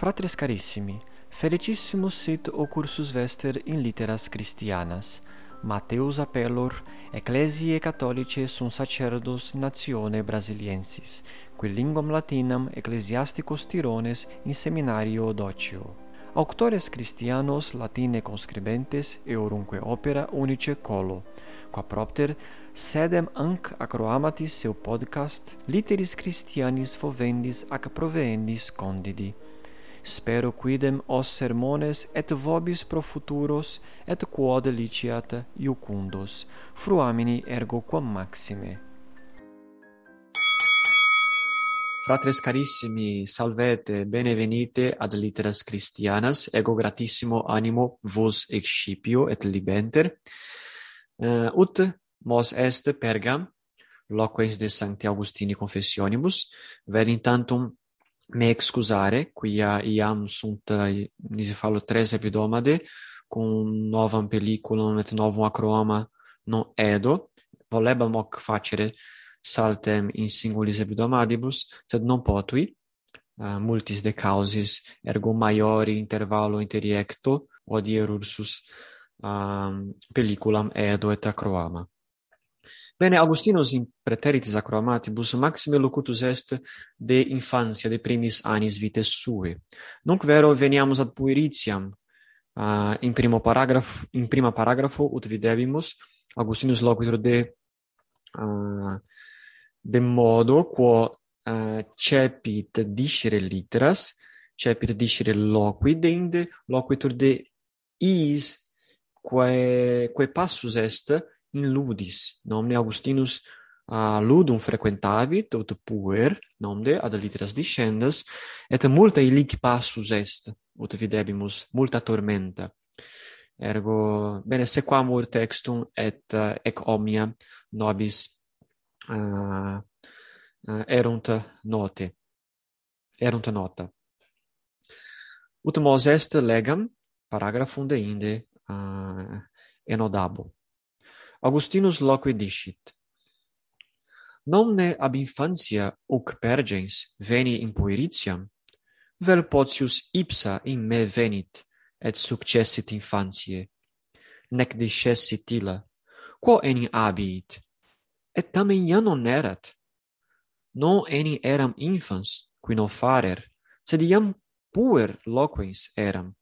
Fratres carissimi, felicissimus sit o cursus vester in litteras Christianas. Mateus appellor Ecclesiae Catholicae sunt sacerdos natione brasiliensis, qui linguam latinam ecclesiasticos tirones in seminario docio. Auctores Christianos latine conscribentes eorunque opera unice colo, qua propter sedem anc acroamatis seu podcast Literis Christianis fovendis ac proveendis condidi spero quidem os sermones et vobis pro futuros et quod liciat iucundos fruamini ergo quam maxime Fratres carissimi, salvete, benevenite ad litteras Christianas, ego gratissimo animo vos excipio et libenter. Uh, ut mos est pergam, loquens de Sancti Augustini confessionibus, vel intantum me excusare, quia iam sunt, eh, nisi falo, tres epidomade, cum novam pelliculum et novum acroma non edo, volebam hoc facere saltem in singulis epidomadibus, sed non potui, uh, multis de causis, ergo maiori intervallo interiecto, odierursus um, ehm, pelliculam edo et acroama. Bene, Augustinus in preteritis acromatibus maxime locutus est de infantia, de primis annis vitae sui. Nunc vero veniamus ad pueritiam, uh, in primo paragrafo, in prima paragrafo ut videbimus, Augustinus loquitur de uh, de modo quo uh, cepit discere litteras, cepit discere loquidende, loquitur de is quae quae passus est in ludis nomne Augustinus uh, ludum frequentavit, ut puer, nomde ad litteras discendas, et multa illic passus est, ut videbimus, multa tormenta. Ergo, bene, sequamur textum et uh, ec omnia nobis uh, uh, erunt note. Erunt nota. Ut mos est legam, paragrafum deinde uh, enodabo. Augustinus loquediscit. Nomne ab infantia uc pergens veni in pueritiam, vel potius ipsa in me venit, et successit infantiae, nec discessit illa, quo enim abiit, et tamen iam non erat. Non enim eram infans, qui non farer, sed iam puer loquens eram.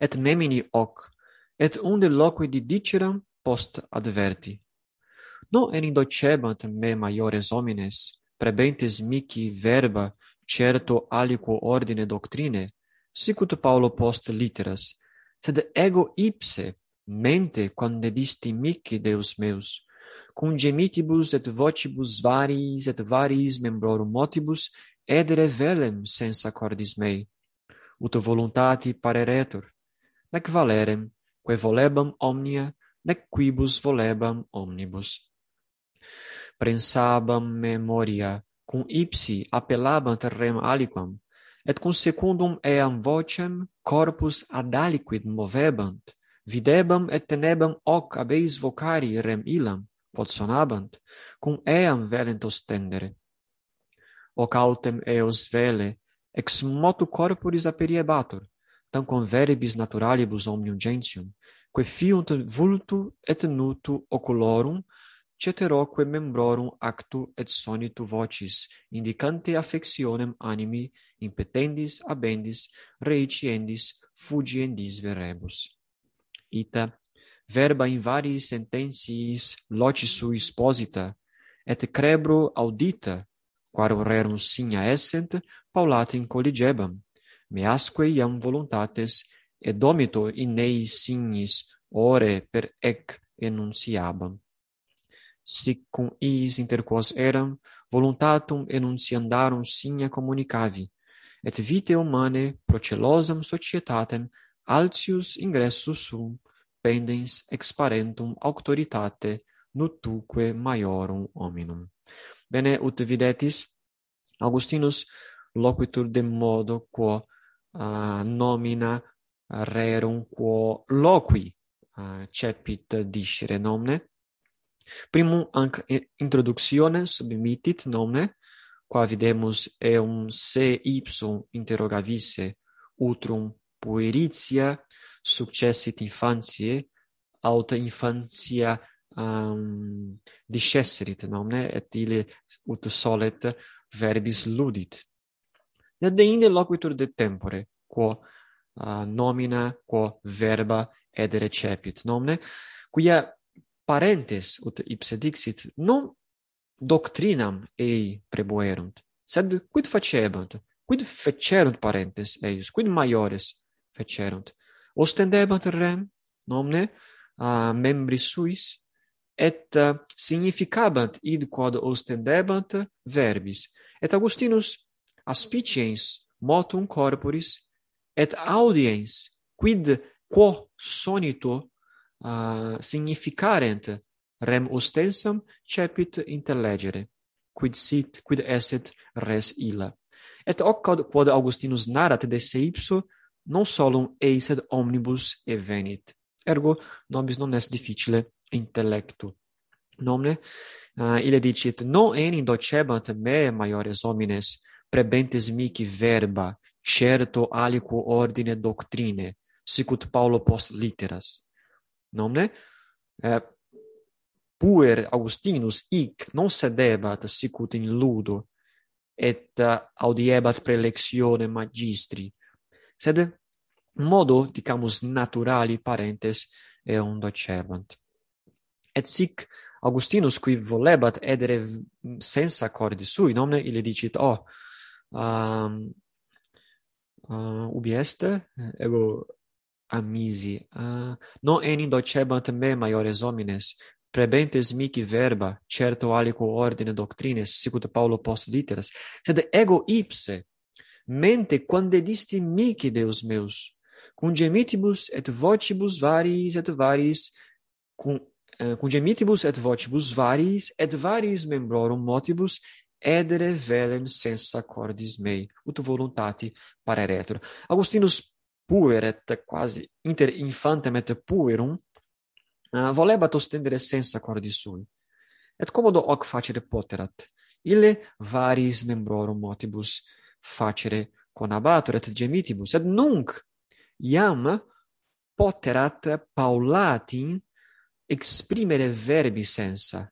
Et memini hoc, et unde loque didiceram, post adverti. Non enindocebant me maiores homines, prebentes mici verba certo aliquo ordine doctrine, sicut Paulo post literas, sed ego ipse mente condedisti mici Deus meus, cum gemitibus et vocibus variis et variis membrorum motibus edere velem sensa cordis mei. Ut voluntati pareretur, nec valerem, quae volebam omnia nec quibus volebam omnibus. Prensabam memoria, cum ipsi appellabant rem aliquam, et cum secundum eam vocem corpus ad aliquid movebant, videbam et tenebam hoc abeis vocari rem ilam, quod sonabant, cum eam velent ostendere. Hoc autem eos vele, ex motu corporis aperiebatur, tam tanquam veribis naturalibus omnium gentium, quae fiunt vultu et nutu oculorum, ceteroque membrorum actu et sonitu vocis, indicante affectionem animi, impetendis, abendis, reiciendis, fugiendis verebus. Ita, verba in variis sententiis loci sui exposita, et crebro audita, quarum rerum signa essent, paulatim colligebam, measque iam voluntates, edomito in neis signis ore per ec enunciabam. Sic cum iis inter quos eram, voluntatum enunciandarum signa communicavi, et vitae humanae procelosam societatem altius ingressus sum pendens exparentum auctoritate nutuque maiorum hominum. Bene, ut videtis, Augustinus loquitur de modo quo uh, nomina rerum quo loqui cepit discere nomne. Primum anc introductione submitit nomne, qua videmus eum se ipsum interrogavisse utrum pueritia successit infantiae aut infantia um, discesserit nomne? Et ille ut solet verbis ludit. Et de inde loquitur de tempore quo uh, nomina quo verba ed recepit nomne, quia parentes ut ipse dixit non doctrinam ei prebuerunt, sed quid facebant, quid fecerunt parentes eius, quid maiores fecerunt, ostendebant rem nomne a membris suis, et eh, uh, significabant id quod ostendebant verbis, et Augustinus aspiciens motum corporis, et audiens quid quo sonito uh, significarent rem ostensam cepit intellegere quid sit quid esset res illa. Et hoc quod augustinus narrat de se ipso non solum ei sed omnibus evenit. Ergo nobis non est difficile intellectu. Nomne uh, ille dicit non enim docebant me maiores homines prebentes mihi verba certo aliquo ordine doctrine sicut Paulo post litteras. Nomne, eh, puer Augustinus hic non sedebat sicut in ludo, et uh, audiebat prelectione magistri, sed modo, dicamus, naturali parentes eon docervant. Et sic Augustinus, qui volebat edere sensa cordi sui, nomne, ille dicit, oh, um, uh, ubi est? Eh, Ego amisi uh, non enim docebant me maiores homines. Prebentes mihi verba certo aliquo ordine doctrines sicut Paulo post litteras sed ego ipse mente quande disti mihi deus meus cum gemitibus et vocibus varis et varis cum uh, cum gemitibus et vocibus varis et varis membrorum motibus edere velem sensa cordis mei. Ut voluntati pareretur augustinus pueret, quasi inter infantem et puerum, uh, volebat ostendere sensa cordis sui. Et commodo hoc facere poterat. Ille varis membrorum motibus facere conabatur et gemitibus, et nunc iam poterat paulatin exprimere verbi sensa,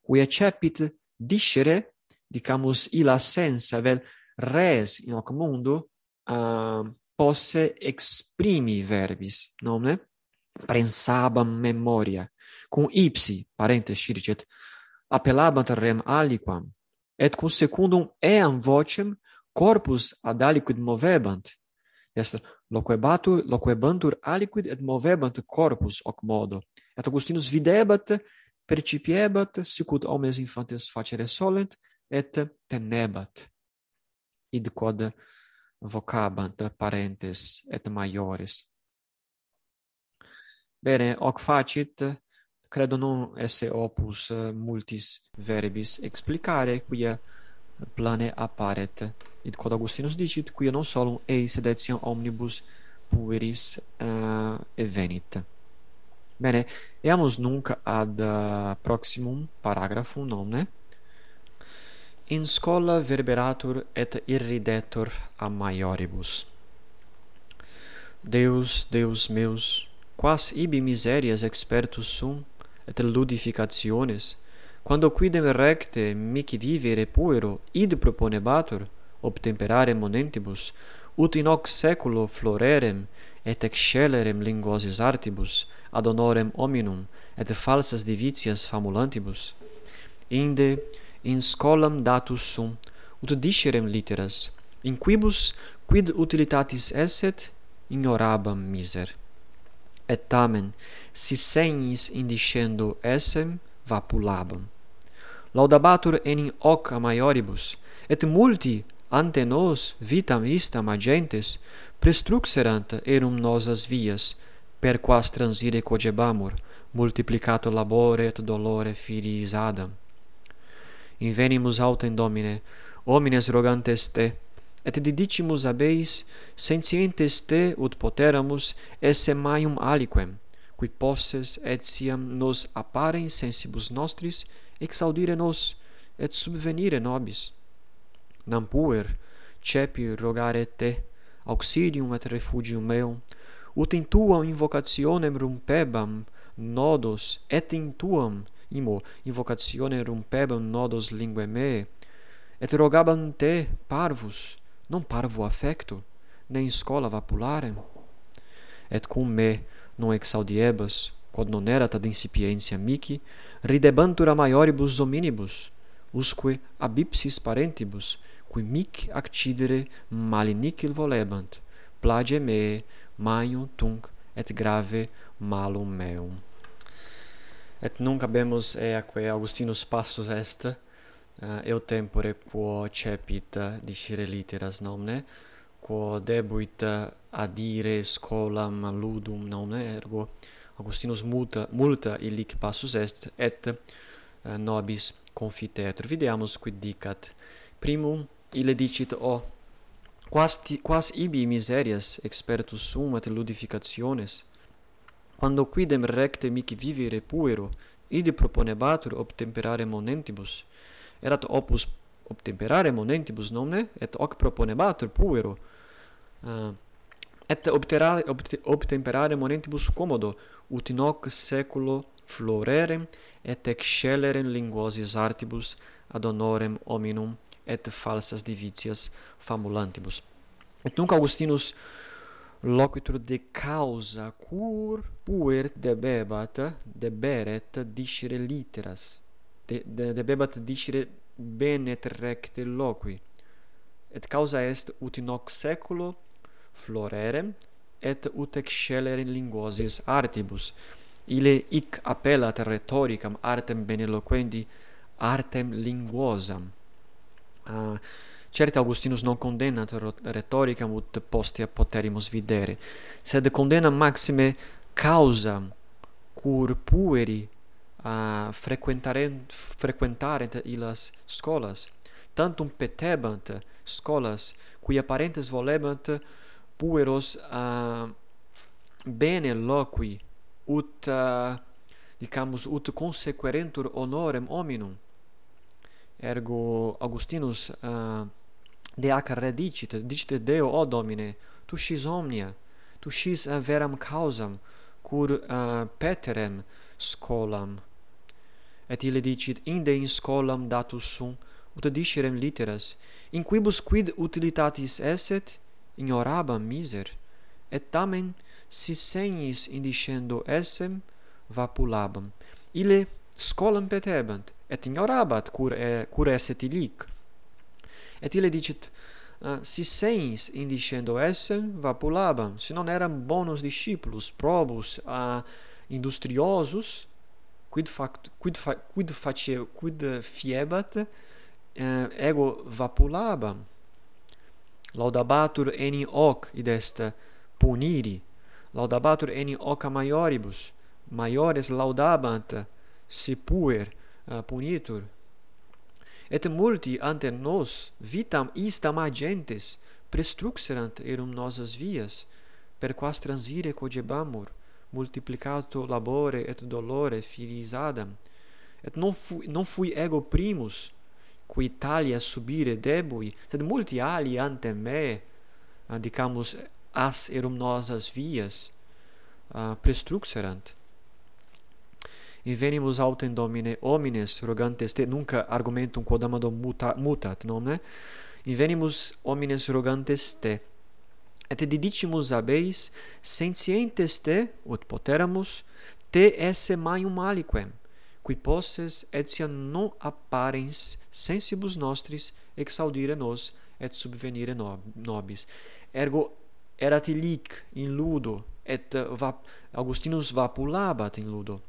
qui accepit discere, dicamus illa sensa vel res in hoc mundo, uh, posse exprimi verbis, nomne prensabam memoria, cum ipsi, parentes ciricet, appellabant rem aliquam, et cum secundum eam vocem corpus ad aliquid movebant. Est loquebatur, loquebantur aliquid et movebant corpus hoc modo. Et Augustinus videbat, percipiebat, sicut omnes infantes facere solent, et tenebat. Id quod vocabant parentes et maiores. Bene, hoc facit, credo non esse opus eh, multis verbis explicare, quia plane apparet. Id quod Augustinus dicit, quia non solum ei sed etiam omnibus pueris eh, uh, evenit. Bene, eamus nunc ad uh, proximum paragraphum, nomne, in scola verberatur et irridetur a maioribus. Deus, Deus meus, quas ibi miserias expertus sum, et ludificationes, quando quidem recte mic vivere puero id proponebatur, obtemperare monentibus, ut in hoc seculo florerem et excellerem linguosis artibus ad honorem hominum et falsas divitias famulantibus inde in scolam datus sum ut discerem litteras in quibus quid utilitatis esset ignorabam miser. Et tamen si senis indicendo essem vapulabam. Laudabatur enim hoc a maioribus et multi ante nos vitam istam agentes prestruxerant erum nosas vias per quas transire cogebamur multiplicato labore et dolore filiis Adam invenimus autem Domine, homines rogantes te, et didicimus ab eis, sentientes te ut poteramus esse maium aliquem, qui posses et siam nos apparens sensibus nostris exaudire nos, et subvenire nobis. Nam puer, cepi rogare te, auxilium et refugium meum, ut in tuam invocationem rumpebam, nodos et in tuam imo invocatione rumpebam nodos linguae me et rogabam te parvus, non parvo affecto, ne in scola vapularem. Et cum me non exaudiebas, quod non erat ad incipientia mici, ridebantur a maioribus hominibus, usque abipsis parentibus, qui mic actidere malinicil volebant, plage me, maium tunc et grave malum meum. Et nunc habemus eaque Augustinus passus est, uh, eo tempore quo cepit eh, dicere literas nomne, quo debuit eh, adire scolam ludum nomne, ergo Augustinus multa, multa illic passus est, et uh, nobis confitetur. Videamus quid dicat. Primum, ille dicit, o, quas, ti, quas ibi miserias expertus sum et ludificationes, quando quidem recte mic vivere puero, ide proponebatur obtemperare monentibus, erat opus obtemperare monentibus nomne, et hoc proponebatur puero, uh, et obterare, obt, obtemperare monentibus commodo, ut in hoc seculo florerem, et excellerem linguosis artibus ad honorem hominum, et falsas divitias famulantibus. Et nunc Augustinus loquitur de causa cur puer debebat deberet discere literas de, de debebat discere benet recte loqui et causa est ut in hoc saeculo florere et ut excellere in linguosis artibus. Ille hic appellat rhetoricam artem beneloquendi artem linguosam. Uh, Certe Augustinus non condemnat rhetoricam ut postea poterimus videre, sed condemnam maxime causam cur pueri a frequentare frequentare illas scholas tantum petebant scholas cui apparentes volebant pueros a bene loqui ut uh, dicamus ut consequerentur honorem hominum. Ergo Augustinus uh, de ac redicit, dicite Deo, o Domine, Tu scis omnia, Tu scis eh, veram causam, cur uh, peterem scolam. Et ille dicit, inde in scolam datus sum, ut discerem literas, in quibus quid utilitatis esset, ignorabam miser, et tamen, si senis indicendo essem, vapulabam. Ille scolam petebant, et ignorabat cur, e, cur esset illic, Et ille dicit, uh, eh, si sens indicendo essem, vapulabam, si non eram bonus discipulus, probus, uh, industriosus, quid, fact, quid, fa, quid, facie quid fiebat, uh, ego vapulabam. Laudabatur eni hoc, id est puniri, laudabatur eni hoc a maioribus, maiores laudabant, si puer uh, punitur, et multi ante nos vitam istam agentes prestruxerant erum nosas vias, per quas transire cogebamur, multiplicato labore et dolore filisadam, et non, fu, non fui ego primus, qui Italia subire debui, sed multi ali ante me, dicamus, as erum nosas vias, uh, prestruxerant, invenimus autem domine homines rogantes te nunca argumentum quod amado muta, mutat nomne invenimus homines rogantes te et didicimus ab eis sentientes te ut poteramus te esse maium aliquem qui posses etiam non apparens sensibus nostris exaudire nos et subvenire nobis. Ergo erat illic in ludo et va, Augustinus vapulabat in ludo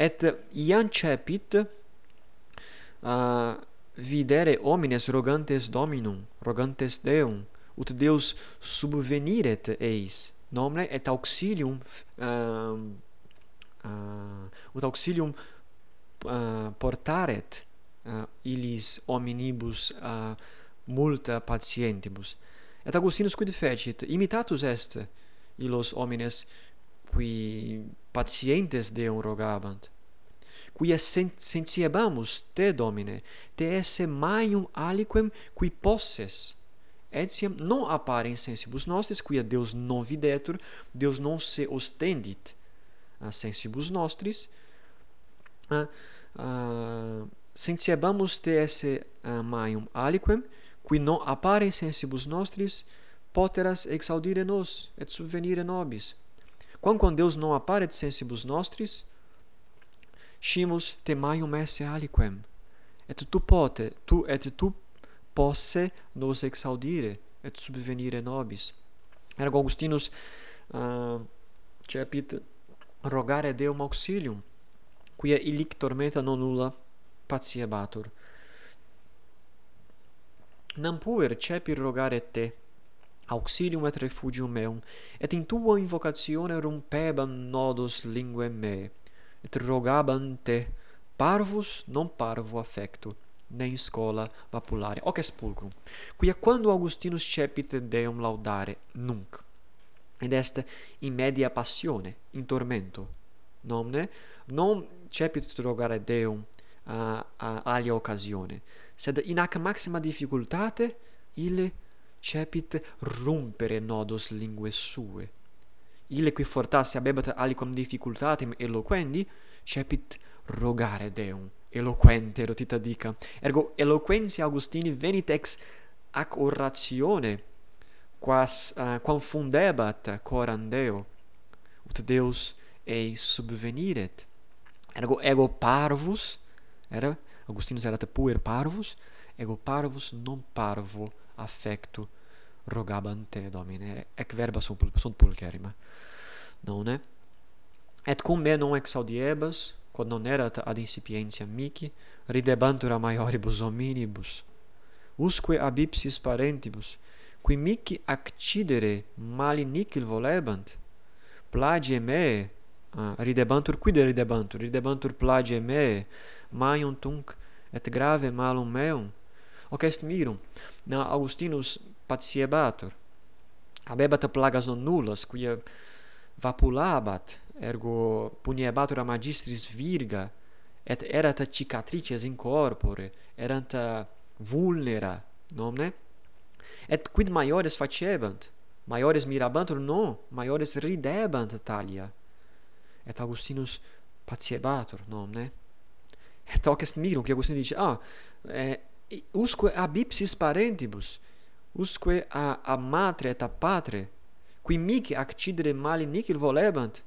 et iam cepit uh, videre homines rogantes dominum rogantes deum ut deus subveniret eis nomine et auxilium uh, uh, ut auxilium uh, portaret uh, illis hominibus uh, multa patientibus. Et Augustinus quid fecit? Imitatus est illos homines qui patientes Deum rogabant. Quia sentiebamus te, Domine, te esse maium aliquem qui posses, etiam non appare insensibus nostris, quia Deus non videtur, Deus non se ostendit a sensibus nostris, a, uh, sentiebamus te esse uh, maium aliquem, qui non appare sensibus nostris, poteras exaudire nos, et subvenire nobis, quam Deus non apparet sensibus nostris, scimus te maium esse aliquem, et tu pote, tu et tu posse nos exaudire, et subvenire nobis. Ergo Augustinus uh, cepit rogare Deum auxilium, quia illic tormenta non nulla patiebatur. Nam puer cepir rogare te, auxilium et refugium meum, et in tua invocatione rumpeban nodos lingue me, et rogaban te, parvus non parvo affectu, ne in scola vapulare, hoc est pulcrum, quia quando Augustinus cepite Deum laudare, nunc, ed est in media passione, in tormento, nomne, non cepit rogare Deum a, a alia occasione, sed in ac maxima difficultate, ille cepit rumpere nodos lingue sue. Ille qui fortasse abebat alicum difficultatem eloquendi, cepit rogare Deum. Eloquente rotita dica. Ergo eloquentia Augustini venit ex ac oratione quas uh, quam fundebat coram Deo ut Deus ei subveniret ergo ego parvus era Augustinus erat puer parvus ego parvus non parvo affectu. Rogabant te domine ec verba sunt, sunt pulcherima nonne et cum me non exaudiebas quod non erat ad incipientia mihi ridebantur a maioribus hominibus. Usque ab ipsis parentibus qui mihi accidere mali volebant. Plagie me uh, ridebantur quid ridebantur? Ridebantur plagie me maium tunc et grave malum meum? hoc est mirum na Augustinus patiebatur habebat plagas non nullas quia vapulabat ergo puniebatur a magistris virga et erat cicatrices in corpore erant vulnera nomne? Et quid maiores facebant? Maiores mirabantur? Non maiores ridebant talia. Et Augustinus patiebatur nomne? Et hoc est mirum qui Augustinus dice ah eh, usque ab ipsis parentibus usque a, a matre et a patre qui mic accidere mali nihil volebant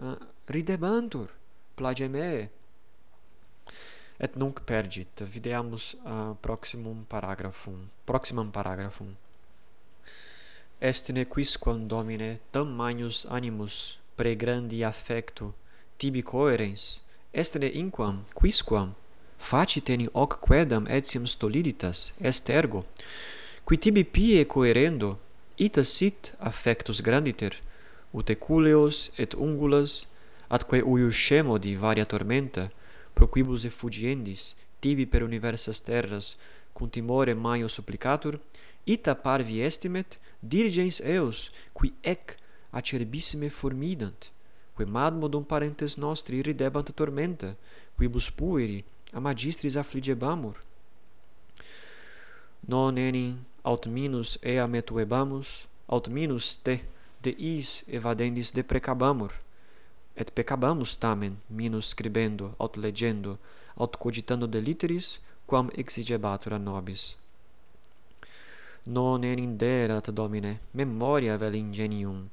uh, ridebantur plage mei. Et nunc perdit videamus uh, proximum paragraphum proximam paragraphum estne quisquam domine magnus animus pregrandi affectu tibi coerens. Estne inquam quisquam faciteni hoc quedam etiam stoliditas est ergo, qui tibi pie coerendo, ita sit affectus granditer, ut eculeos et ungulas, atque uius scemodi varia tormenta, pro quibus effugiendis, tibi per universas terras, cum timore maio supplicatur, ita parvi estimet, dirigens eos, qui ec acerbissime formidant, quem admodum parentes nostri ridebant tormenta, quibus pueri, a magistris affligebamur non enim aut minus ea metuebamus aut minus te deis evadendis deprecabamur et peccabamus tamen minus scribendo aut legendo aut cogitando deliteris quam exigebatur a nobis. Non enim derat domine memoria vel ingenium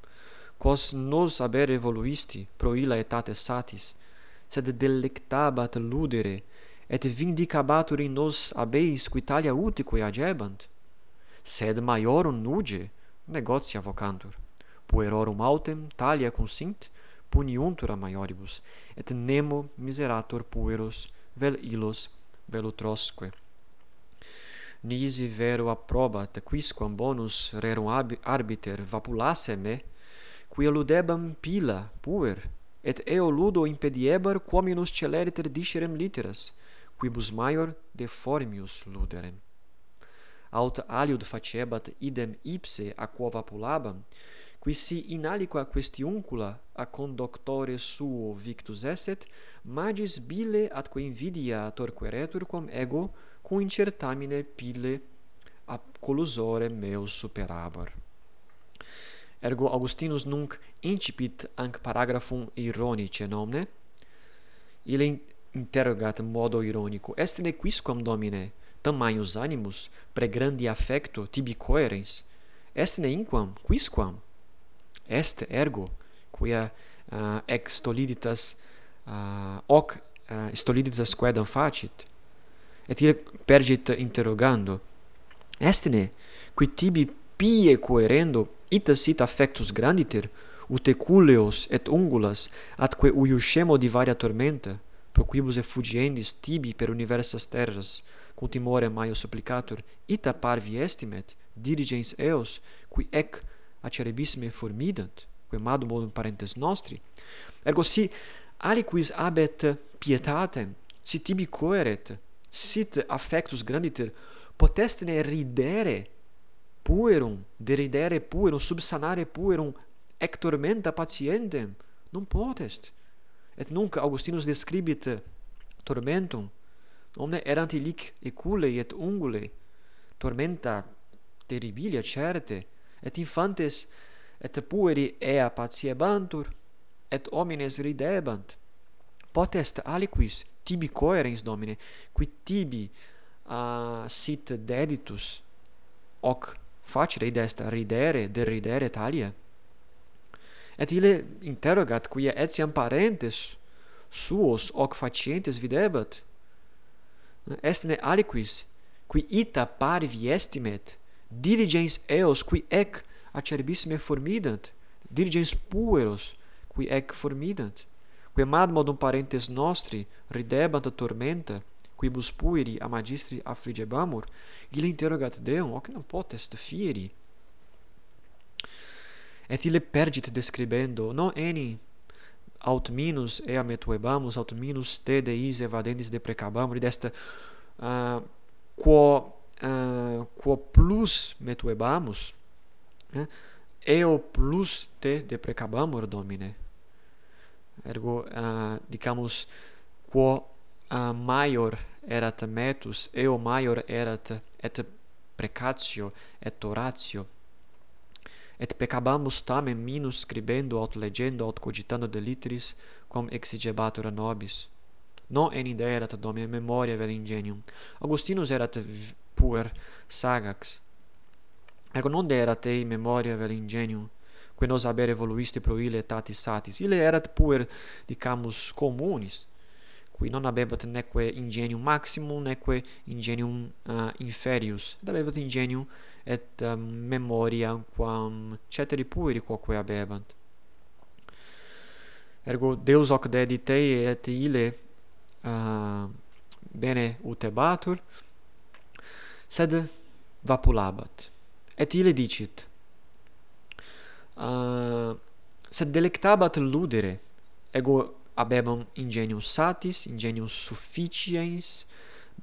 quos nos haber evoluisti pro illa etate satis sed delectabat ludere et vindicabatur in nos abeis qui talia utique agebant? Sed maiorum nuge negotia vocantur puerorum autem talia consint puniuntur a maioribus et nemo miserator pueros vel illos velutrosque nisi vero approbat quisquam bonus rerum arbiter vapulasse me qui eludebam pila puer et eo ludo impediebar quominus celeriter discerem literas quibus maior deformius luderem. aut aliud facebat idem ipse a quo vapulabam qui si in aliqua questiuncula a conductore suo victus esset magis bile atque invidia torqueretur quam ego cum incertamine pile a collusore meus superabor ergo Augustinus nunc incipit anc paragraphum ironice nomne ille interrogat modo ironico, est ne quisquam domine? Tamaius animus? Pregrandi affecto tibi coerens, est ne inquam quisquam, est ergo, quia eh, uh, ex stoliditas uh, hoc uh, stoliditas quaedam facit, et ille pergit interrogando, est ne, qui tibi pie coerendo ita sit affectus granditer, ut eculeos et ungulas, atque uiuscemo divaria tormenta, pro quibus effugiendis tibi per universas terras, cum timore maio supplicatur, ita parvi estimet, dirigens eos, qui ec acerebissime formidant, quae madum modum parentes nostri, ergo si aliquis abet pietatem, si tibi coeret, sit affectus granditer, potestine ridere puerum, deridere puerum, subsanare puerum, ec tormenta patientem, non potest et nunc Augustinus describit tormentum omne erant illic ecule et ungule tormenta terribilia certe et infantes et pueri ea patiebantur et homines ridebant. Potest aliquis tibi coerens domine qui tibi uh, sit deditus hoc facere id est ridere deridere talia et ille interrogat quia etiam parentes suos hoc facientes videbat. Est ne aliquis qui ita parvi estimet diligens eos qui ec acerbissime formidant diligens pueros qui ec formidant quae mad modum parentes nostri ridebant tormenta quibus pueri a magistri affligebamur ille interrogat deum hoc non potest fieri et ille pergit describendo non eni aut minus ea metuebamus aut minus te deis evadendis deprecabamur id est uh, quo uh, quo plus metuebamus eh? eo plus te deprecabamur domine ergo uh, dicamus quo uh, maior erat metus eo maior erat et precatio et oratio et peccabamus tamen minus scribendo aut legendo aut cogitando de litteris quam exigebatur a nobis. Non idea erat domine memoria vel ingenium. Augustinus erat puer sagax. Ergo non erat ei memoria vel ingenium quae nos haber evoluiste pro ille etatis satis. Ille erat puer dicamus communis qui non habebat neque ingenium maximum neque ingenium uh, inferius, et habebat ingenium et um, memoriam quam ceteri pueri quoque habebant ergo Deus hoc dedit tei et ile uh, ehm, bene utebatur sed vapulabat et ile dicit uh, sed delectabat ludere ego habebam ingenium satis ingenium sufficiens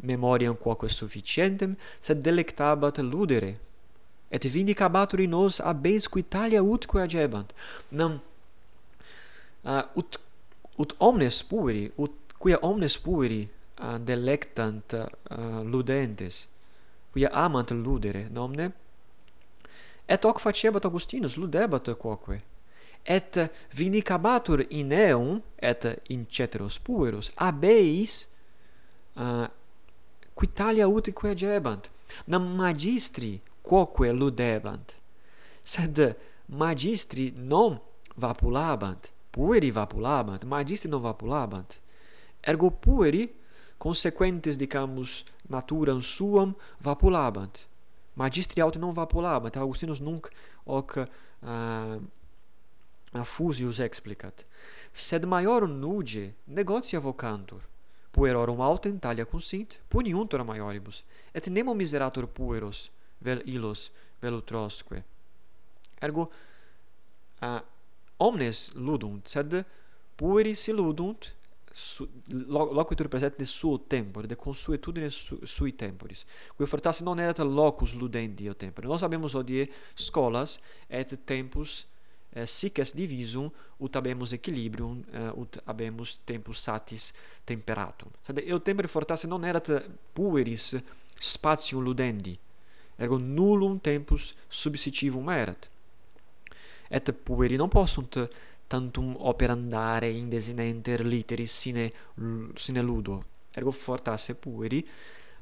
memoriam quoque sufficientem sed delectabat ludere et vindicabatur in nos abes qui talia utque agebant nam uh, ut ut omnes pueri ut quia omnes pueri uh, delectant uh, ludentes quia amant ludere nomne? Et hoc facebat augustinus ludebat quoque et vindicabatur in eum et in ceteros pueros abeis uh, quitalia utque agebant nam magistri quoque ludebant. Sed magistri non vapulabant pueri vapulabant magistri non vapulabant. Ergo pueri consequentes dicamus naturam suam vapulabant. Magistri aut non vapulabant augustinus nunc hoc eh, uh, affusius explicat. Sed maiorum nuge negotia vocantur puerorum autem talia consint puniuntur maioribus et nemo miseratur pueros vel illos vel utrosque ergo uh, omnes ludunt sed pueri si ludunt su, lo, loquitur present de suo tempore, de consuetudine su, sui temporis, qui fortasse non erat locus ludendi o tempore. Non sabemus odie scolas et tempus eh, sic est divisum, ut habemus equilibrium, eh, ut habemus tempus satis temperatum. Sed eo tempore fortasse non erat pueris spatium ludendi, ergo nullum tempus subsitivum erat. Et pueri non possunt tantum operandare indesinenter literis sine sine ludo ergo fortasse pueri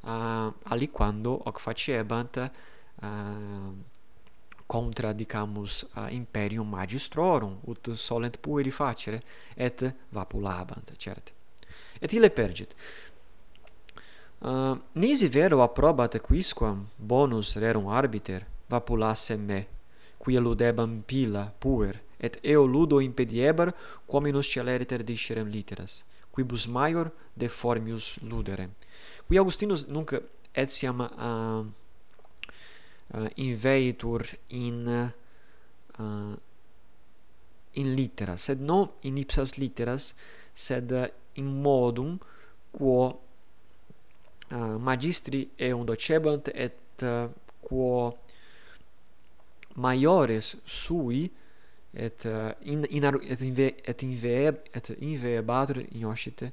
uh, aliquando hoc facebant uh, contra dicamus uh, imperium magistrorum ut solent pueri facere et vapulabant certe et ille pergit Uh, nisi vero approbat quisquam bonus rerum arbiter vapulasse me, quia ludebam pila puer, et eo ludo impediebar quominus celeriter discerem literas, quibus maior deformius ludere. Qui Augustinus nunc etiam uh, ah, uh, ah, inveitur in uh, in litteras, sed non in ipsas litteras, sed uh, in modum quo Ah, magistri eum docebant et ah, quo maiores sui et ah, in in et inve et inve et invebatur in oscite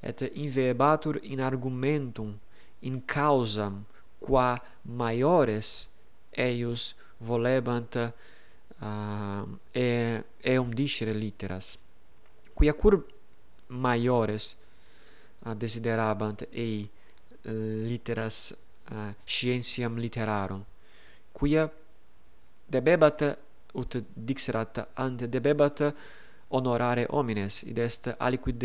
et invebatur in argumentum in causam qua maiores eius volebant uh, e eum dicere litteras. Quia cur maiores uh, desiderabant ei Eh, literas uh, scientiam literarum quia debebat ut dixerat ante debebat honorare homines id est aliquid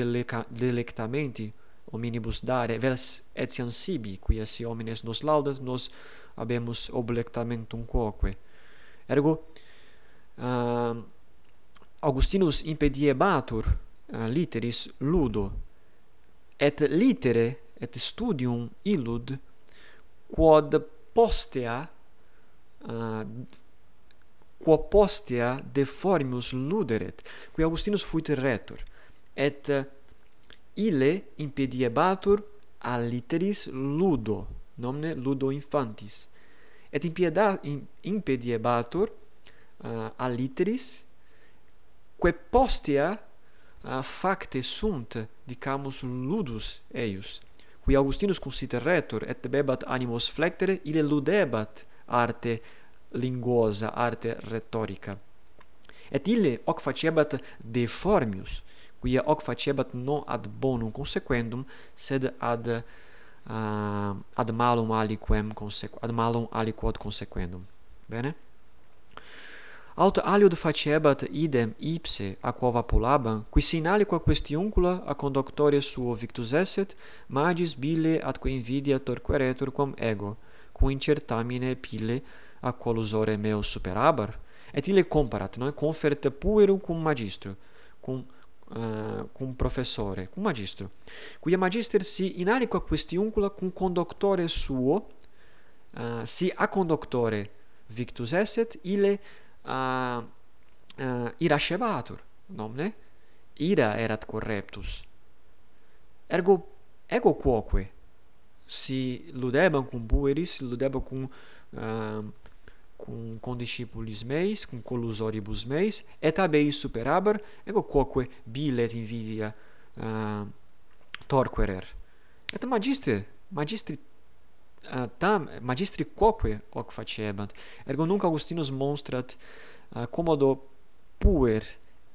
delectamenti hominibus dare vel etiam sibi quia si homines nos laudat nos habemus oblectamentum quoque. Ergo uh, Augustinus impediebatur uh, eh, literis ludo et litere et studium illud quod postea uh, quo postea deformius luderet qui Augustinus fuit retor et uh, ille impediebatur alliteris ludo nomne ludo infantis et impieda in, impediebatur uh, alliteris quae postea uh, facte sunt dicamus ludus eius qui Augustinus consideretur et debebat animos flectere ille ludebat arte linguosa arte rhetorica et ille hoc facebat deformius quia hoc facebat non ad bonum consequendum sed ad uh, ad malum aliquem consequ ad malum aliquod consequendum. Bene? aut aliud facebat idem ipse a quo vapulabam, qui sinaliqua questiuncula a conductore suo victus esset, magis bile atque invidia torqueretur quam ego, cum incertamine pile a collusore meo superabar, et ille comparat, non? Confert puerum cum magistro, cum Uh, cum professore, cum magistro, quia magister si in aliqua questiuncula cum conductore suo, uh, si a conductore victus esset, ile a uh, irascebatur nomne? Ira erat correptus. Ergo ego quoque? Si ludebam cum pueris si ludebam cum uh, cum condiscipulis meis cum collusoribus meis et ab superabar ego quoque bilet invidia uh, torquerer. Et magister magistri Ah, tam magistri quoque hoc facebant. Ergo nunc Augustinus monstrat uh, commodo puer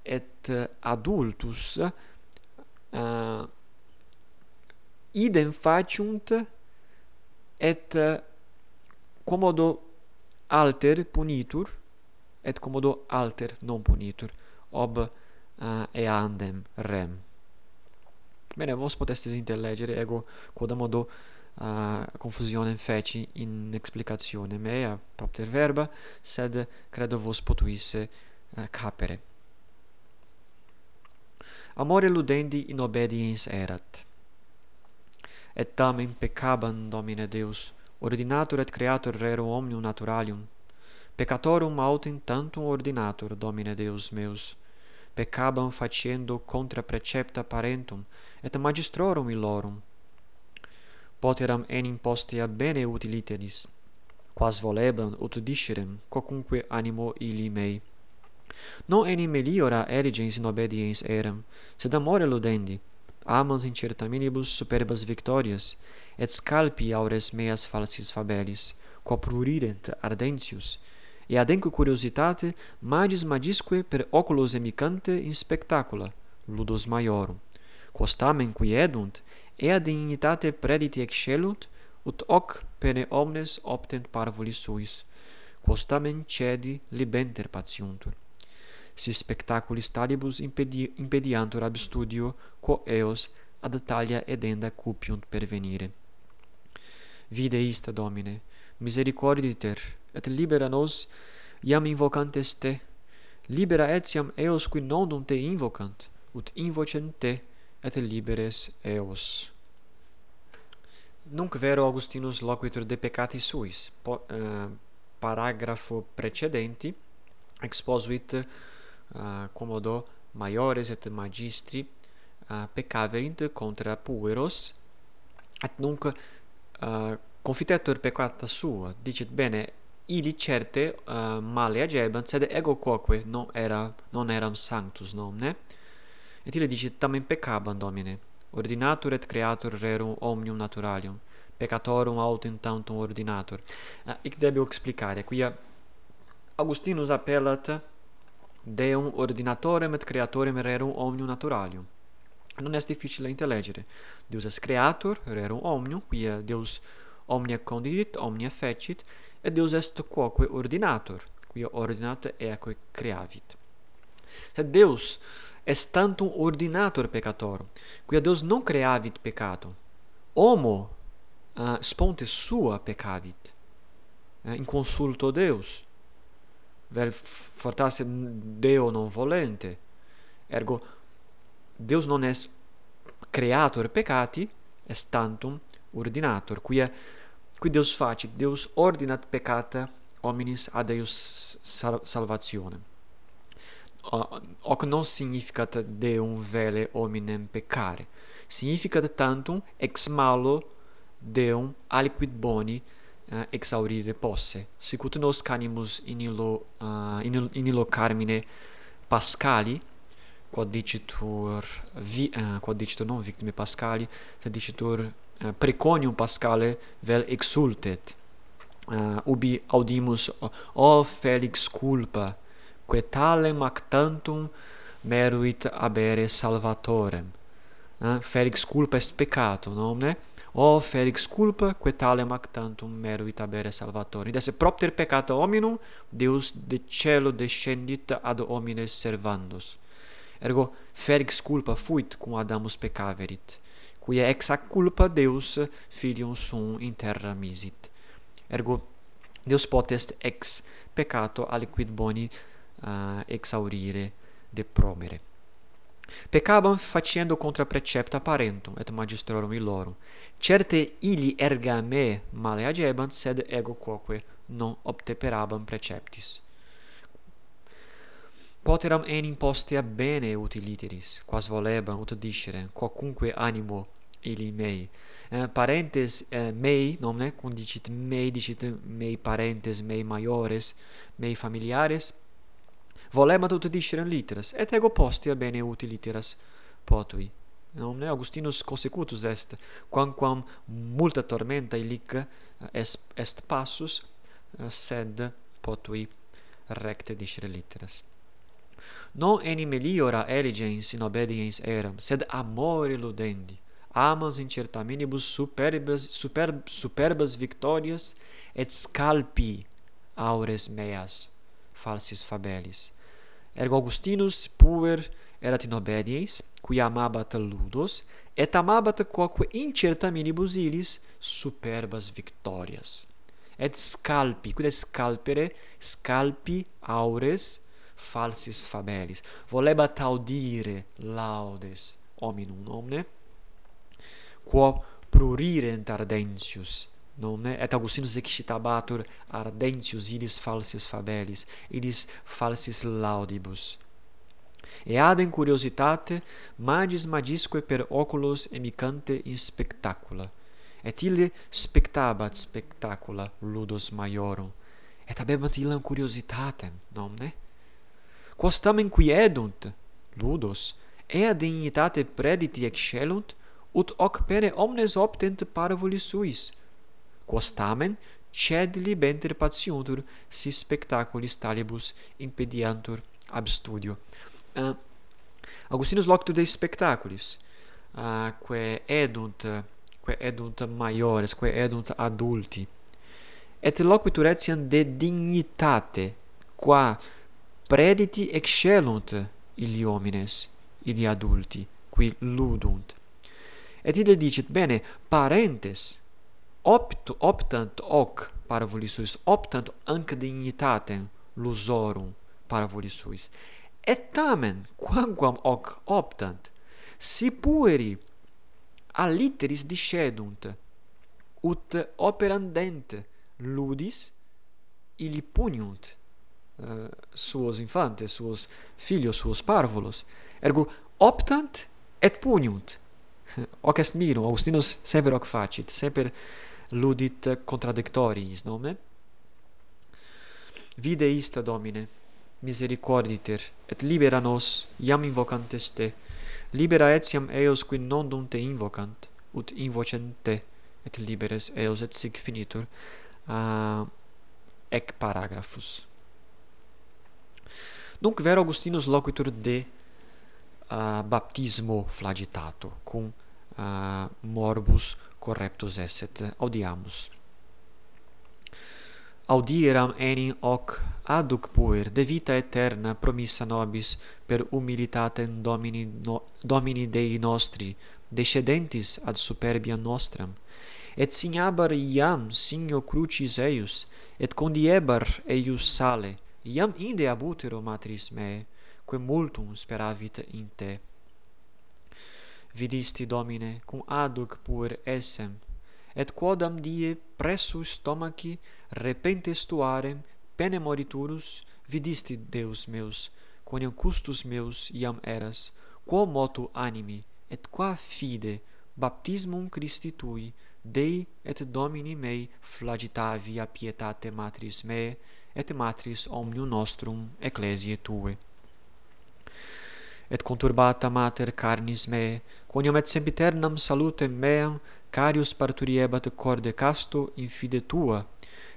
et uh, adultus uh, idem faciunt et uh, commodo alter punitur et commodo alter non punitur ob uh, eandem rem. Bene vos potestis intellegere ego quodam uh, confusionem feci in explicazione mea propter verba, sed credo vos potuisse uh, capere. Amore ludendi in obediens erat. Et tamen peccabam Domine Deus, ordinatur et creator rerum omnium naturalium. Peccatorum autem tantum ordinatur, Domine Deus meus, peccabam faciendo contra precepta parentum et magistrorum illorum poteram enim postea bene utiliteris, quas volebam ut discerem quocunque animo illi mei. Non enim meliora erigens in obediens eram, sed amore ludendi, amans incertaminibus superbas victorias, et scalpi aures meas falsis fabelis, quo prurirent ardentius, e adenco curiositate magis magisque per oculos emicante in spectacula, ludos maiorum, quos tamen quiedunt, ea dignitate predit excelunt, ut hoc pene omnes optent parvulis suis, quos tamen cedi libenter patiuntur. Si spectaculis talibus impedi impediantur ab studio, quo eos ad talia edenda cupiunt pervenire. Vide ista, Domine, misericorditer, et libera nos, iam invocantes te, libera etiam eos qui nondum te invocant, ut invocent te, et liberes eos. Nunc vero Augustinus loquitur de peccati suis po, uh, paragrafo precedenti exposuit uh, commodo maiores et magistri uh, peccaverint contra pueros et nunc uh, confitetur peccata sua. Dicit bene ili certe uh, male agebant sed ego quoque non era non eram sanctus nomne et ille dicit tam impeccabam domine ordinatur et creatur rerum omnium naturalium peccatorum autem tantum ordinator uh, ah, ic debeo explicare quia Augustinus appellat Deum ordinatorem et creatorem rerum omnium naturalium non est difficile intellegere. Deus est creator, rerum omnium, quia Deus omnia condidit, omnia fecit, et Deus est quoque ordinator, quia ordinat eaque creavit. Sed Deus est tantum ordinator peccatorum, quia Deus non creavit peccato. Homo uh, sponte sua peccavit. uh, in consulto Deus. Vel fortasse Deo non volente. Ergo Deus non est creator peccati, est tantum ordinator, quia qui Deus facit, Deus ordinat peccata hominis ad eius salvationem hoc non significat deum vele hominem peccare. Significat tantum ex malo deum aliquid boni uh, exaurire posse. Sicut nos canimus in illo uh, in, illo, in illo carmine pascali quod dicitur vi uh, quod dicitur non victime pascali sed dicitur uh, preconium pascale vel exultet. Uh, ubi audimus o, o felix culpa quae talem actantum meruit habere salvatorem. Eh? Felix culpa est peccato, nomne? O felix culpa, quae talem actantum meruit habere salvatorem. Id esse propter peccata hominum, Deus de cielo descendit ad homines servandus. Ergo, felix culpa fuit cum Adamus peccaverit, quia ex ac culpa Deus filium sum in terra misit. Ergo, Deus potest ex peccato aliquid boni uh, exaurire depromere. Pecabam faciendo contra precepta parentum et magistrorum illorum. Certe illi erga me male agebant, sed ego quoque non obteperabam preceptis. Poteram enim postea bene utiliteris, quas volebam ut discere, quocunque animo illi mei. Eh, parentes eh, mei, nomne, cum dicit mei, dicit mei parentes, mei maiores, mei familiares, volemat ut discere literas, et ego postea bene uti literas potui. Nomne Augustinus consecutus est, quamquam multa tormenta illic eh, est, est passus, eh, sed potui recte discere literas. Non enim meliora eligens in obediens eram, sed amore ludendi, amans incertaminibus superbas, super, superbas victorias, et scalpi aures meas falsis fabelis. Ergo Augustinus puer erat in obediens, qui amabat ludos, et amabat quoque incerta minibus illis superbas victorias. Et scalpi, quid est scalpere? Scalpi aures falsis fabelis. Volebat audire laudes hominum omne, quo prurire ardentius Não, né? Et Augustinus excitabatur ardentius iris falsis fabelis, iris falsis laudibus. E adem curiositate magis magisque per oculos emicante in spectacula. Et ille spectabat spectacula ludos maiorum. Et habebat illam curiositatem, nomne? Quos tamen quiedunt, ludos, ea dignitate prediti excellunt, ut hoc pene omnes optent parvuli suis, quos tamen ced libenter patiuntur si spectaculis talibus impediantur ab studio. Eh, uh, Augustinus loctu de spectaculis uh, quae edunt quae edunt maiores quae edunt adulti et loquitur etiam de dignitate qua prediti excellunt illi homines illi adulti qui ludunt. Et ille dicit bene parentes opt, optant hoc parvuli suis optant anc dignitatem lusorum parvuli suis. Et tamen quamquam hoc optant si pueri aliteris discedunt ut operandent ludis illi puniunt uh, suos infantes suos filios suos parvulos ergo optant et puniunt. Hoc est miro, Augustinus semper hoc facit semper ludit contradictoriis nome? Vide ista domine misericorditer et libera nos iam invocantes te libera etiam eos qui non dum te invocant ut invocent te et liberes eos et sic finitur. Uh, ec paragraphus. Nunc vero Augustinus loquitur de uh, baptismo flagitato cum uh, morbus correptus esset, audiamus. Audiram enim hoc aduc puer de vita eterna promissa nobis per humilitatem Domini, no, Domini Dei nostri, descendentis ad superbia nostram, et signabar iam signo crucis eius, et condiebar eius sale, iam inde ab utero matris me quae multum speravit in te vidisti Domine cum aduc pur essem et quodam die pressus stomaci repentes tuarem pene moriturus vidisti Deus meus quoniam custus meus iam eras quo motu animi et qua fide baptismum Christi tui Dei et Domini mei flagitavi a pietate matris mei et matris omnium nostrum ecclesiae tue. Et conturbata mater carnis mei quoniam et sempiternam salutem meam carius parturiebat corde casto in fide tua,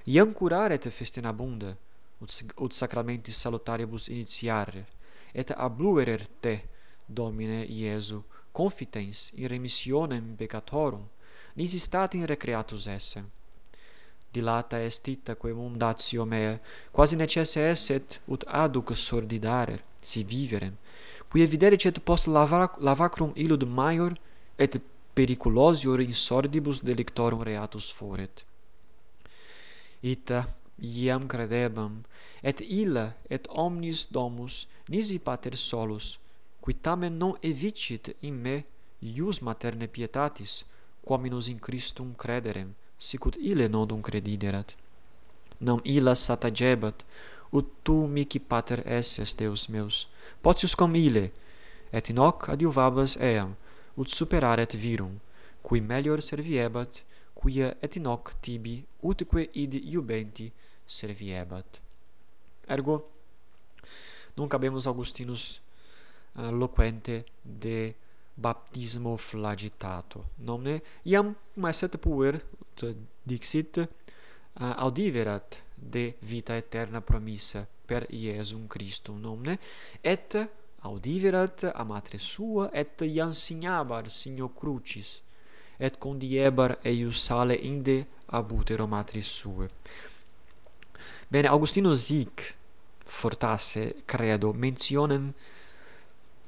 iam curaret festinabunda, ut sacramentis salutaribus initiarer, et abluerer te, Domine Iesu, confitens in remissionem peccatorum, nisi statim recreatus esse. Dilata est ita quae mundatio mea, quasi necesse esset ut aduc sordidare, si viverem, Puie videre cet post lavra, lavacrum illud maior et periculosior in sordibus delictorum reatus foret. Ita iam credebam et illa et omnis domus nisi pater solus qui tamen non evicit in me ius materne pietatis quominus in Christum crederem sicut ille nodum crediderat nam illa satagebat ut tu mihi pater esses Deus meus, potius com ille et in hoc adiuvabas eam, ut superaret virum, cui melior serviebat, quia et in hoc tibi utque id iubenti serviebat. Ergo, nunc habemus Augustinus uh, loquente de baptismo flagitato, nomne iam maesset puer, dixit, uh, audiverat de vita eterna promissa per Iesum Christum nomne et audiverat a matre sua et iansinabar signo crucis et condiebar eius sale inde abutero matris suae bene Augustinus hic fortasse credo mentionem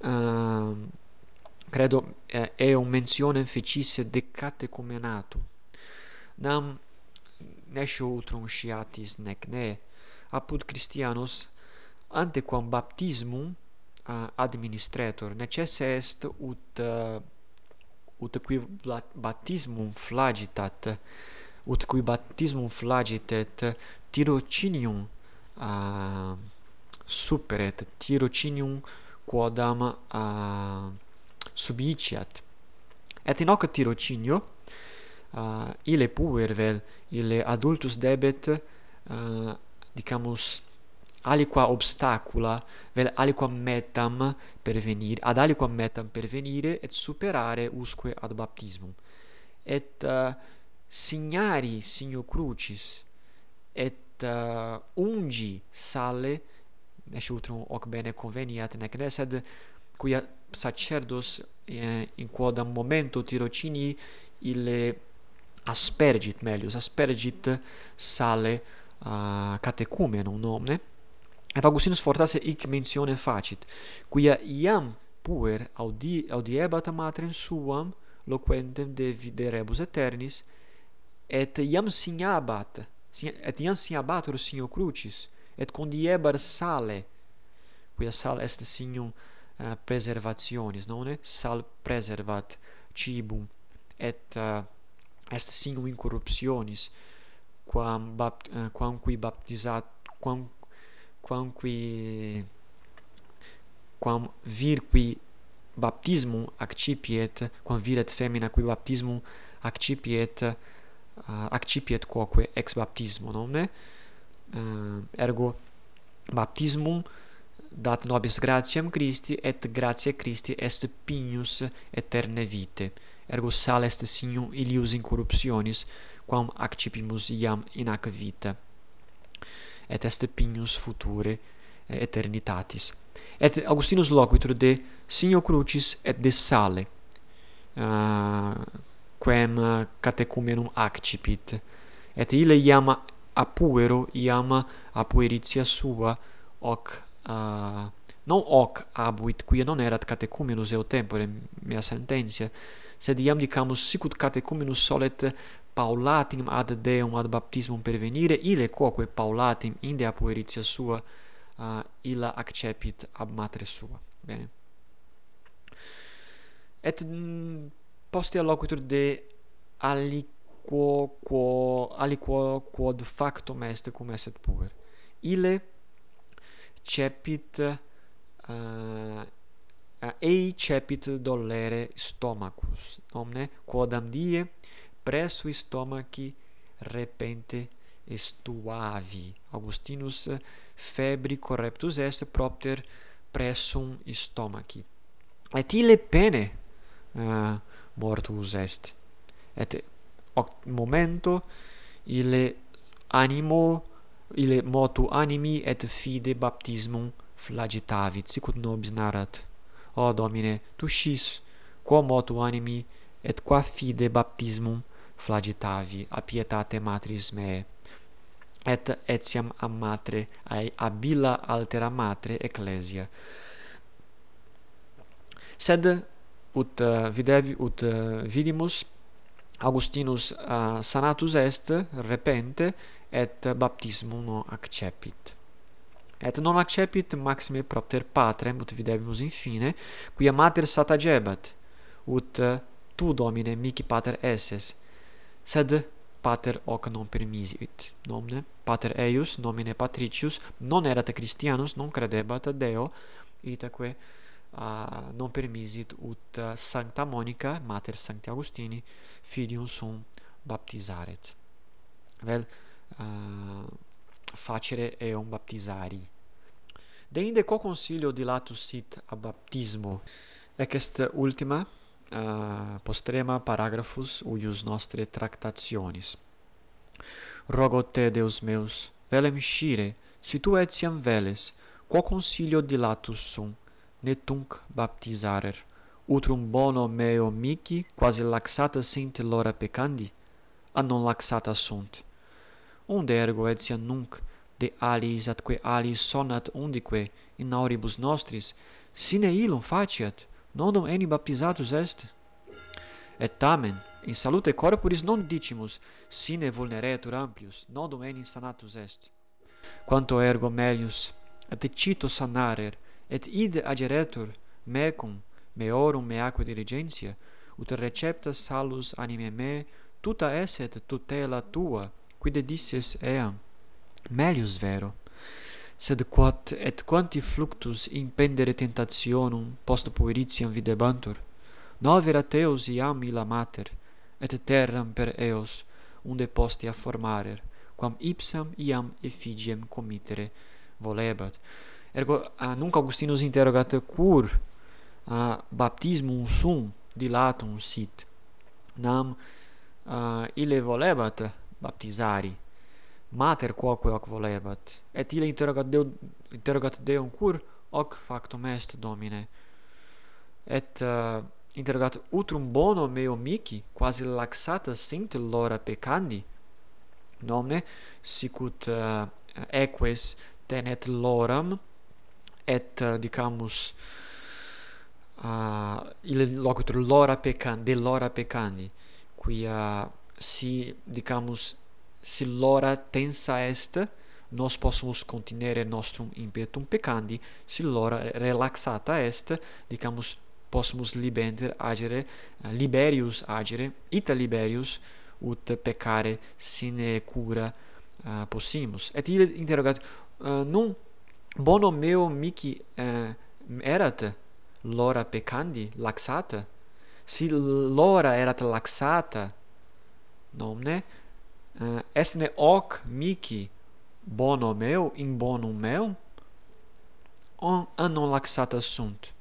ehm, uh, credo eh, eum mentionem fecisse de catecumenatum nam ne utrum sciatis nec ne. Apud Christianos antequam baptismum uh, administrator necesse est ut uh, ut qui baptismum flagitat ut qui baptismum flagitet tirocinium uh, superet tirocinium quodam uh, subiciat. Et in hoc tirocinio uh, ille puervel ille adultus debet uh, dicamus aliqua obstacula vel aliqua metam pervenire ad aliquam metam pervenire et superare usque ad baptismum. Et uh, signari signo crucis et uh, ungi sale nec utrum hoc bene conveniat nec ne sed quia sacerdos eh, in quodam momento tirocini ille aspergit melius, aspergit sale uh, catecumenum nomne, et Augustinus fortasse hic mentione facit, quia iam puer audi, audiebat matrem suam loquentem de viderebus eternis, et iam signabat, et iam signabatur signo crucis, et condiebar sale, quia sal est signum uh, preservationis, non? Sal preservat cibum, et uh, est signum in corruptionis quam bapt, uh, quam qui baptizat quam quam qui quam vir qui baptismum accipiet quam viret femina qui baptismum accipiet uh, eh, accipiet quoque ex baptismo nomne uh, eh, ergo baptismum dat nobis gratiam Christi et gratia Christi est pignus aeterne vitae ergo sal est signum ilius in corruptionis quam accipimus iam in hac vita et est pignus future eh, eternitatis. Et Augustinus loquitur de signo crucis et de sale uh, quem catecumenum accipit et ille iam apuero iam apueritia sua hoc uh, non hoc abuit quia non erat catecumenus eo tempore mea sententia sed iam dicamus sicut catecumenus solet Paulatim ad Deum ad baptismum pervenire, ile quoque Paulatim inde ab pueritia sua uh, illa accepit ab matre sua. Bene. Et mm, m, postea loquitur de aliquo quo aliquo quod factum est cum est puer. Ile cepit uh, ei cepit dolere stomacus omne quodam die presso stomachi repente estuavi. Augustinus febri correptus est propter pressum stomachi et ille pene uh, mortus est. Et hoc momento ille animo ille motu animi et fide baptismum flagitavit sicut nobis narrat O Domine, Tu scis, quo motu animi, et qua fide baptismum flagitavi a pietate matris meae, et etiam a matre, ai abila altera matre ecclesia. Sed, ut uh, videvi, ut uh, vidimus, Augustinus uh, sanatus est repente et baptismum non accepit. Et non accepit maxime propter patrem, ut videbimus infine, quia mater satagebat, ut tu, Domine, mici pater esses, sed pater hoc non permisit nomne? Pater eius nomine patricius non erat christianus non credebat deo itaque uh, non permisit ut uh, sancta monica mater sancti augustini filium sum baptizaret vel uh, facere eum baptisari. Deinde quo consilio dilatus sit a baptismo, ec est ultima, uh, postrema paragraphus uius nostre tractationis. Rogo te, Deus meus, velem scire, si tu etiam veles, quo consilio dilatus sum, ne tunc baptizarer, utrum bono meo mici, quasi laxata sint lora peccandi, a non laxata sunt unde ergo etiam nunc de aliis atque aliis sonat undique in auribus nostris? Sine illum faciat nondum eni baptizatus est? Et tamen in salute corporis non dicimus sine vulneretur amplius nondum eni sanatus est. Quanto ergo melius et cito sanarer et id ageretur mecum meorum meaque diligentia ut recepta salus anime me tuta esset tutela tua quid disses eam melius vero. Sed quod et quanti fluctus impendere tentationum post pueritiam videbantur? Novera teos iam illa mater et terram per eos unde postea formarer quam ipsam iam effigiem committere volebat. Ergo a nunc augustinus interrogat cur a baptismum sum dilatum sit? Nam uh, ille volebat? baptizari. Mater quoque hoc volebat. Et ille interrogat deo interrogat Deum cur hoc factum est Domine. Et uh, interrogat utrum bono meo mihi quasi laxata sint lora peccandi. Nome sicut uh, eques tenet loram et uh, dicamus uh, ille locutor lora peccandi de lora peccandi quia si digamos, si l'ora tensa est, nos possumus continere nostrum impetum peccandi, si l'ora relaxata est, dicamus possumus libenter agere, eh, liberius agere, ita liberius ut peccare sine cura uh, possimus. Et ille interrogat, uh, nun bono meo mici uh, erat l'ora peccandi, laxata? Si l'ora erat laxata, nomne eh, uh, esne hoc mici bono meu in bonum meu on annon laxata sunt.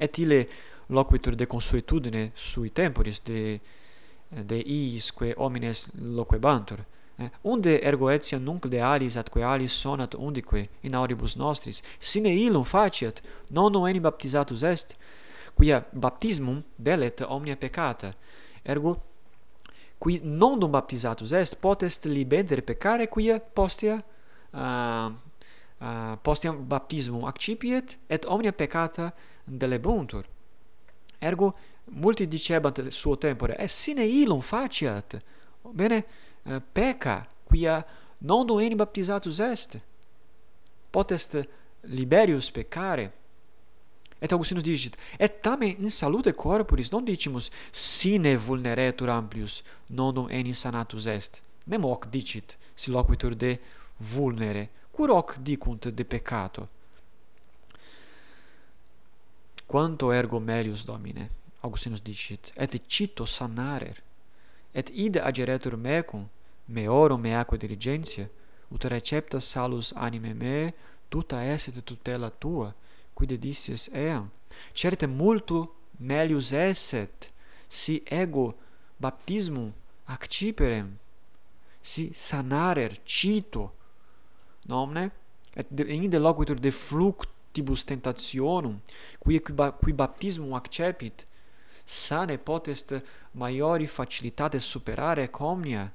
Et ille loquitur de consuetudine sui temporis de de iisque homines loquebantur eh, unde ergo etiam nunc de alis atque alis sonat undique in auribus nostris sine illum faciat non noenim baptizatus est quia baptismum delet omnia peccata ergo qui non dum baptizatus est potest libenter peccare quia postea uh, uh, postiam baptismum accipiet et omnia peccata delebuntur ergo multi dicebant suo tempore et sine illum faciat? Bene uh, pecca quia nondum enim baptizatus est. Potest liberius peccare et Augustinus digit, et tamen in salute corporis non dicimus sine vulneretur amplius, nondum enim sanatus est. Nem hoc dicit, si loquitur de vulnere, cur hoc dicunt de peccato. Quanto ergo melius Domine, Augustinus dicit, et cito sanarer, et ide ageretur mecum, meorum meaque diligentia, ut recepta salus anime me, tuta esset tutela tua, quid dices eam certe multo melius esset si ego baptismum acciperem si sanarer cito nomne? Et de, inde loquitur de fluctibus tentationum qui qui, qui baptismum accepit sane potest maiori facilitate superare comnia.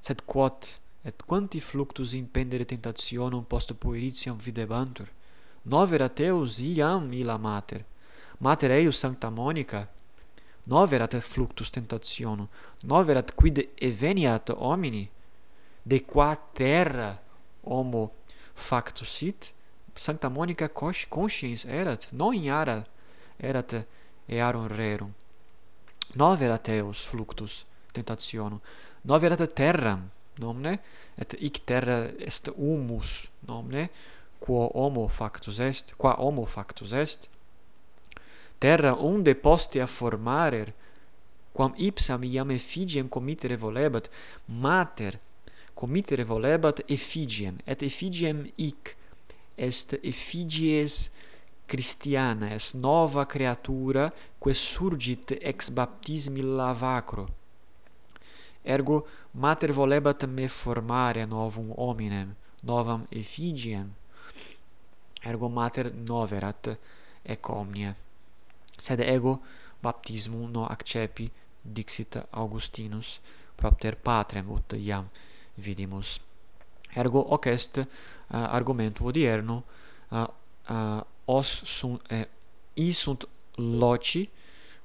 Sed quod et quanti fluctus impendere tentationum post pueritiam videbantur? Nover ateus iam illa mater. Mater eius sancta monica. Noverat fluctus tentationum. Noverat quid eveniat homini? De qua terra homo factus sit sancta monica consciens erat non in ara erat earum rerum. Noverat eos fluctus tentationum. Noverat terram nomne et hic terra est humus nomne quo homo factus est qua homo factus est. Terra unde postea formarer quam ipsam iam effigiem committere volebat mater committere volebat effigiem et effigiem hic est effigies Christiana est nova creatura quae surgit ex baptismi lavacro. Ergo, mater volebat me formare novum hominem, novam effigiem. Ergo mater noverat ec omnia. Sed ego baptismum no accepi, dixit Augustinus, propter patrem ut iam vidimus. Ergo hoc est eh, uh, argumentum odierno uh, uh, os sunt eh, i sunt loci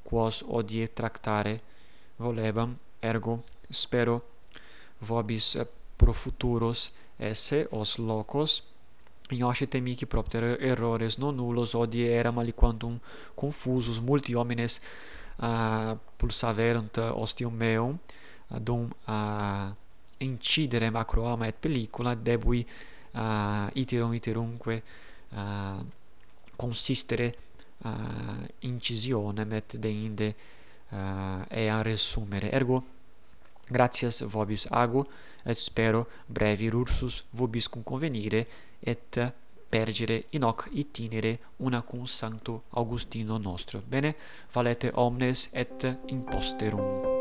quos odie tractare volebam ergo spero vobis eh, pro futuros esse os locos. Ioshi temi propter errores non nullos odie eram aliquantum confusus multi homines ah, uh, pulsaverunt ostium meum ah, dum uh, incidere macroama et pellicula debui uh, iterum iterumque uh, consistere uh, incisionem et deinde uh, ea resumere. Ergo gratias vobis ago et spero brevi rursus vobis convenire et pergere in hoc itinere una cum sancto Augustino nostro. Bene valete omnes et imposterum.